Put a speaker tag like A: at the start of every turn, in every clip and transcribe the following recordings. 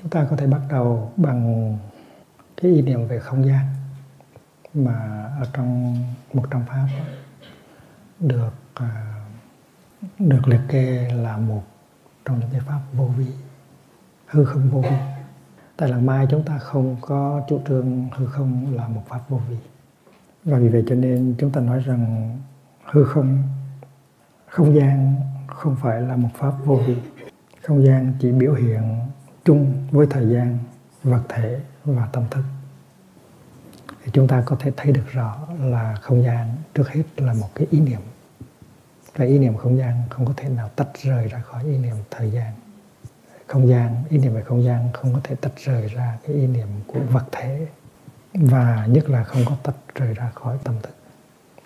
A: chúng ta có thể bắt đầu bằng cái ý niệm về không gian mà ở trong, một trong pháp được à, được liệt kê là một trong những cái pháp vô vi, hư không vô vi. Tại làng mai chúng ta không có chủ trương hư không là một pháp vô vi. Và vì vậy cho nên chúng ta nói rằng hư không không gian không phải là một pháp vô vi. Không gian chỉ biểu hiện chung với thời gian, vật thể và tâm thức. Thì chúng ta có thể thấy được rõ là không gian trước hết là một cái ý niệm. Và ý niệm không gian không có thể nào tách rời ra khỏi ý niệm thời gian. Không gian, ý niệm về không gian không có thể tách rời ra cái ý niệm của vật thể và nhất là không có tách rời ra khỏi tâm thức.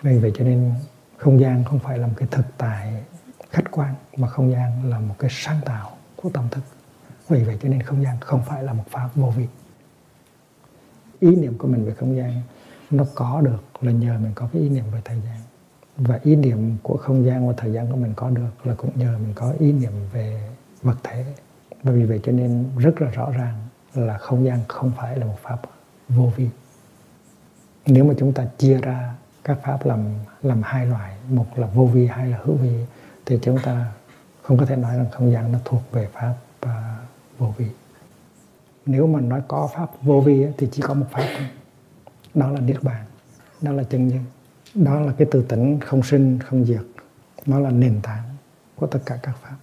A: Vì vậy cho nên không gian không phải là một cái thực tại khách quan, mà không gian là một cái sáng tạo của tâm thức vì vậy cho nên không gian không phải là một pháp vô vi. Ý niệm của mình về không gian nó có được là nhờ mình có cái ý niệm về thời gian. Và ý niệm của không gian và thời gian của mình có được là cũng nhờ mình có ý niệm về vật thể. Và vì vậy cho nên rất là rõ ràng là không gian không phải là một pháp vô vi. Nếu mà chúng ta chia ra các pháp làm làm hai loại một là vô vi hai là hữu vi thì chúng ta không có thể nói rằng không gian nó thuộc về pháp uh, vô vi. Nếu mà nói có pháp vô vi thì chỉ có một pháp thôi. Đó là niết bàn, đó là chân nhân, đó là cái từ tỉnh không sinh, không diệt nó là nền tảng của tất cả các pháp.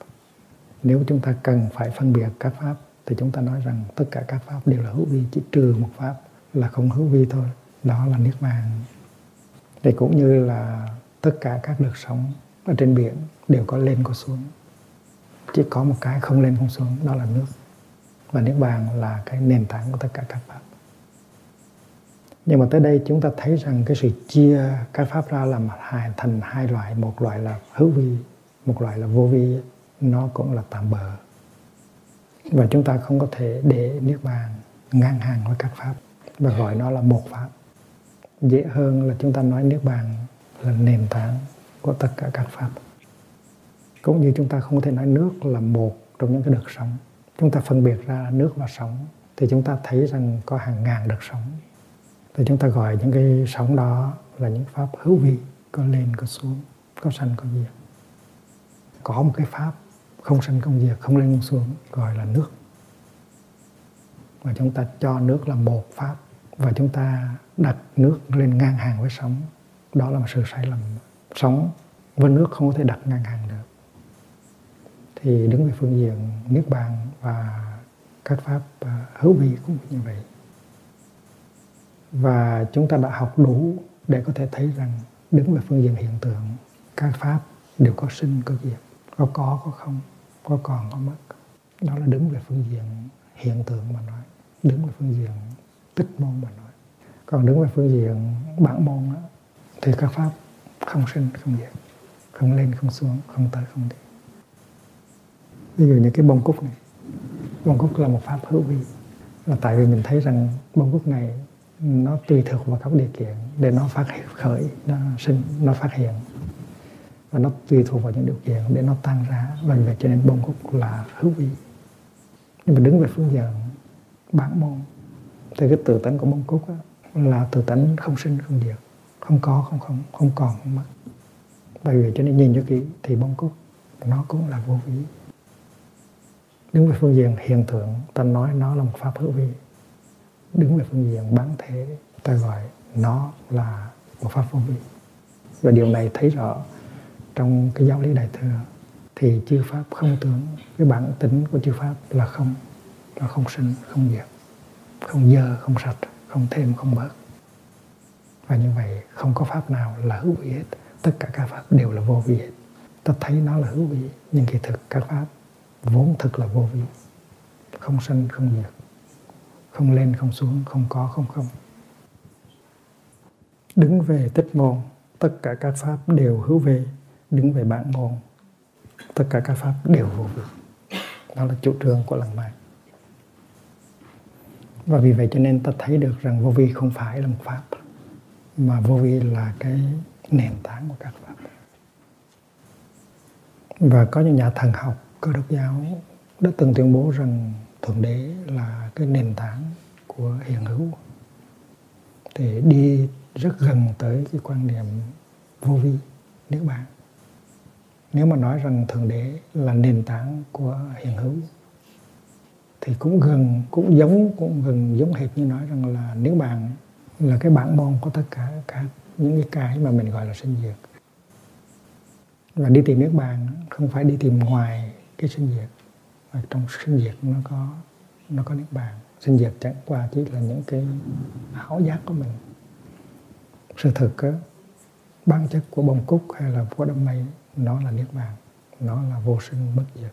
A: Nếu chúng ta cần phải phân biệt các pháp, thì chúng ta nói rằng tất cả các pháp đều là hữu vi, chỉ trừ một pháp là không hữu vi thôi. Đó là niết bàn. Thì cũng như là tất cả các lực sống ở trên biển đều có lên có xuống. Chỉ có một cái không lên không xuống, đó là nước và niết bàn là cái nền tảng của tất cả các pháp. Nhưng mà tới đây chúng ta thấy rằng cái sự chia các pháp ra làm hai, thành hai loại. Một loại là hữu vi, một loại là vô vi. Nó cũng là tạm bờ và chúng ta không có thể để niết bàn ngang hàng với các pháp và gọi nó là một pháp. Dễ hơn là chúng ta nói niết bàn là nền tảng của tất cả các pháp. Cũng như chúng ta không có thể nói nước là một trong những cái đợt sống chúng ta phân biệt ra nước và sóng thì chúng ta thấy rằng có hàng ngàn đợt sóng thì chúng ta gọi những cái sóng đó là những pháp hữu vi, có lên, có xuống, có sanh, có diệt. Có một cái pháp không sanh, không diệt, không lên, không xuống, gọi là nước. Và chúng ta cho nước là một pháp, và chúng ta đặt nước lên ngang hàng với sóng đó là một sự sai lầm. Sóng với nước không có thể đặt ngang hàng thì đứng về phương diện niết bàn và các pháp à, hữu vi cũng như vậy. Và chúng ta đã học đủ để có thể thấy rằng đứng về phương diện hiện tượng các pháp đều có sinh có diệt có có có không có còn có mất. Đó là đứng về phương diện hiện tượng mà nói đứng về phương diện tích môn mà nói. Còn đứng về phương diện bản môn đó, thì các pháp không sinh không diệt không lên không xuống không tới không đi ví dụ như cái bông cúc này. Bông cúc là một pháp hữu vi. Là tại vì mình thấy rằng bông cúc này nó tùy thuộc vào các điều kiện để nó phát khởi nó sinh nó phát hiện. Và nó tùy thuộc vào những điều kiện để nó tăng ra. Và vậy cho nên bông cúc là hữu vi. Nhưng mà đứng về phương diện bản môn thì cái tự tánh của bông cúc đó, là tự tánh không sinh không diệt. Không có không không không còn không mất. Bởi vì cho nên nhìn cho kỹ thì bông cúc nó cũng là vô vi đứng về phương diện hiện tượng, ta nói nó là một pháp hữu vi. Đứng về phương diện bản thể ta gọi nó là một pháp vô vi. Và điều này thấy rõ trong cái giáo lý đại thừa, thì chư pháp không tướng cái bản tính của chư pháp là không nó không sinh, không diệt, không dơ, không sạch, không thêm, không bớt. Và như vậy không có pháp nào là hữu vi hết. Tất cả các pháp đều là vô vi hết. Ta thấy nó là hữu vi, nhưng kỳ thực các pháp vốn thực là vô vi. Không sinh không diệt không lên không xuống không có không không. Đứng về tích môn tất cả các pháp đều hữu về, đứng về bản môn tất cả các pháp đều vô vi. Đó là chủ trương của lăng mạn và vì vậy cho nên ta thấy được rằng vô vi không phải là một pháp mà vô vi là cái nền tảng của các pháp. Và có những nhà thần học cơ đốc giáo đã từng tuyên bố rằng thượng đế là cái nền tảng của hiện hữu. Thì đi rất gần tới cái quan niệm vô vi, niết bàn. Nếu mà nói rằng thượng đế là nền tảng của hiện hữu, thì cũng gần, cũng giống, cũng gần giống hệt như nói rằng là nếu bạn là cái bản môn của tất cả các, những cái cái mà mình gọi là sinh diệt. Và đi tìm nước bàn không phải đi tìm ngoài cái sinh diệt. Và trong sinh diệt nó có nó có niết bàn. Sinh diệt chẳng qua chỉ là những cái ảo giác của mình. Sự thực á, bản chất của bông cúc hay là của đám mây nó là niết bàn nó là vô sinh bất diệt.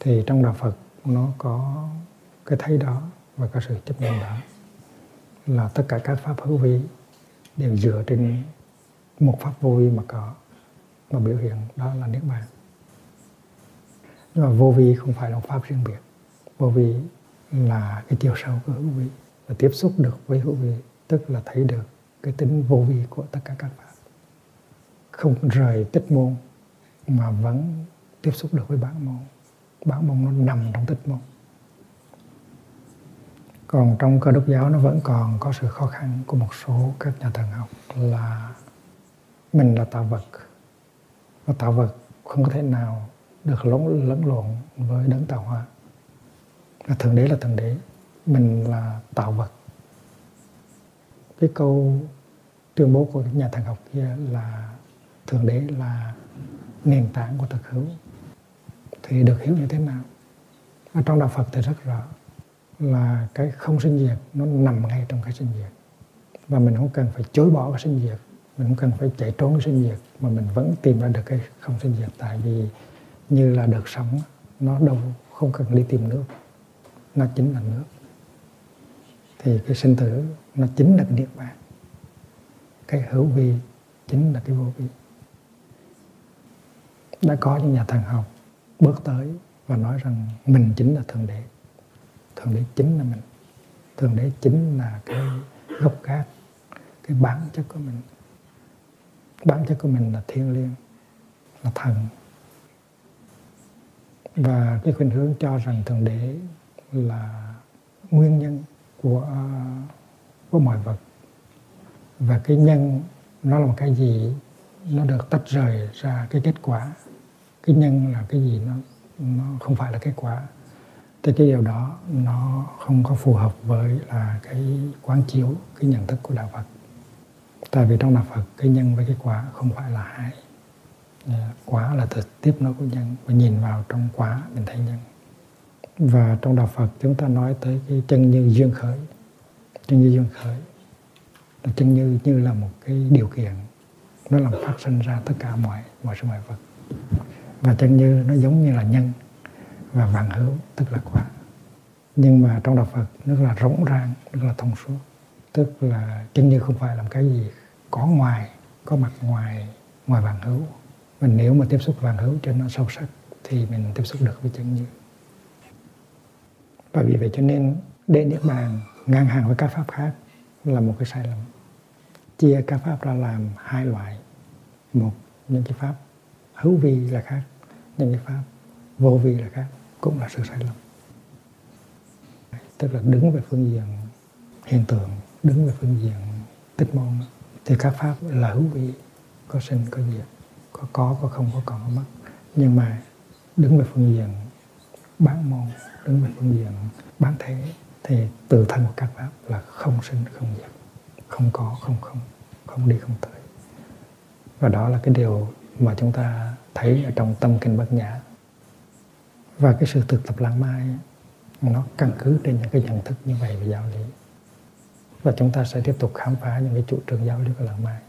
A: Thì trong đạo phật nó có cái thấy đó và có sự chấp nhận đó. Là tất cả các pháp hữu vi đều dựa trên một pháp vô vi mà có mà biểu hiện đó là niết bàn nhưng mà vô vi không phải là pháp riêng biệt. Vô vi là cái chiều sâu của hữu vi và tiếp xúc được với hữu vi, tức là thấy được cái tính vô vi của tất cả các pháp không rời tích môn, mà vẫn tiếp xúc được với bản môn. Bản môn nó nằm trong tích môn. Còn trong cơ đốc giáo nó vẫn còn có sự khó khăn của một số các nhà thần học là mình là tạo vật. Và tạo vật không có thể nào được lẫn lẫn lộn với đấng tạo hóa. Là thượng đế là thượng đế, mình là tạo vật. Cái câu tuyên bố của nhà thần học kia là thượng đế là nền tảng của thực hữu. Thì được hiểu như thế nào? Ở trong đạo phật thì rất rõ là cái không sinh diệt nó nằm ngay trong cái sinh diệt. Và mình không cần phải chối bỏ cái sinh diệt, mình không cần phải chạy trốn cái sinh diệt, mà mình vẫn tìm ra được cái không sinh diệt. Tại vì như là đợt sống, nó đâu không cần đi tìm nước, nó chính là nước. Thì cái sinh tử, nó chính là cái niết bàn. Cái hữu vi chính là cái vô vi. Đã có những nhà thần học bước tới và nói rằng mình chính là thượng đế. Thượng đế chính là mình. Thượng đế chính là cái gốc gác, cái bản chất của mình. Bản chất của mình là thiên liêng, là thần và cái khuynh hướng cho rằng thượng đế là nguyên nhân của của mọi vật. Và cái nhân nó là một cái gì, nó được tách rời ra cái kết quả. Cái nhân là cái gì nó nó không phải là kết quả. Thì cái điều đó nó không có phù hợp với là cái quán chiếu, cái nhận thức của đạo Phật. Tại vì trong đạo Phật, cái nhân với cái quả không phải là hai quả là thực tiếp nó của nhân và nhìn vào trong quả mình thấy nhân và trong đạo Phật chúng ta nói tới cái chân như duyên khởi. Chân như duyên khởi là chân như như là một cái điều kiện. Nó làm phát sinh ra tất cả mọi mọi sự mọi vật. Và chân như nó giống như là nhân và vạn hữu, tức là quả nhưng mà trong đạo Phật rất là rỗng ràng rất là thông suốt tức là chân như không phải làm cái gì có ngoài, có mặt ngoài ngoài vạn hữu và nếu mà tiếp xúc vàng hữu cho nó sâu sắc, thì mình tiếp xúc được với chân như và vì vậy cho nên để niết bàn ngang hàng với các pháp khác là một cái sai lầm. Chia các pháp ra làm hai loại. Một, những cái pháp hữu vi là khác, những cái pháp vô vi là khác, cũng là sự sai lầm. Tức là đứng về phương diện hiện tượng, đứng về phương diện tích môn, thì các pháp là hữu vi có sinh có diệt có có có không có còn có mất. Nhưng mà đứng về phương diện bán môn, đứng về phương diện bán thế thì từ thân của các pháp là không sinh, không diệt không có, không không không đi, không tới. Và đó là cái điều mà chúng ta thấy ở trong tâm kinh bát nhã. Và cái sự thực tập lãng mai, nó căn cứ trên những cái nhận thức như vậy về giáo lý. Và chúng ta sẽ tiếp tục khám phá những cái chủ trương giáo lý của lãng mai.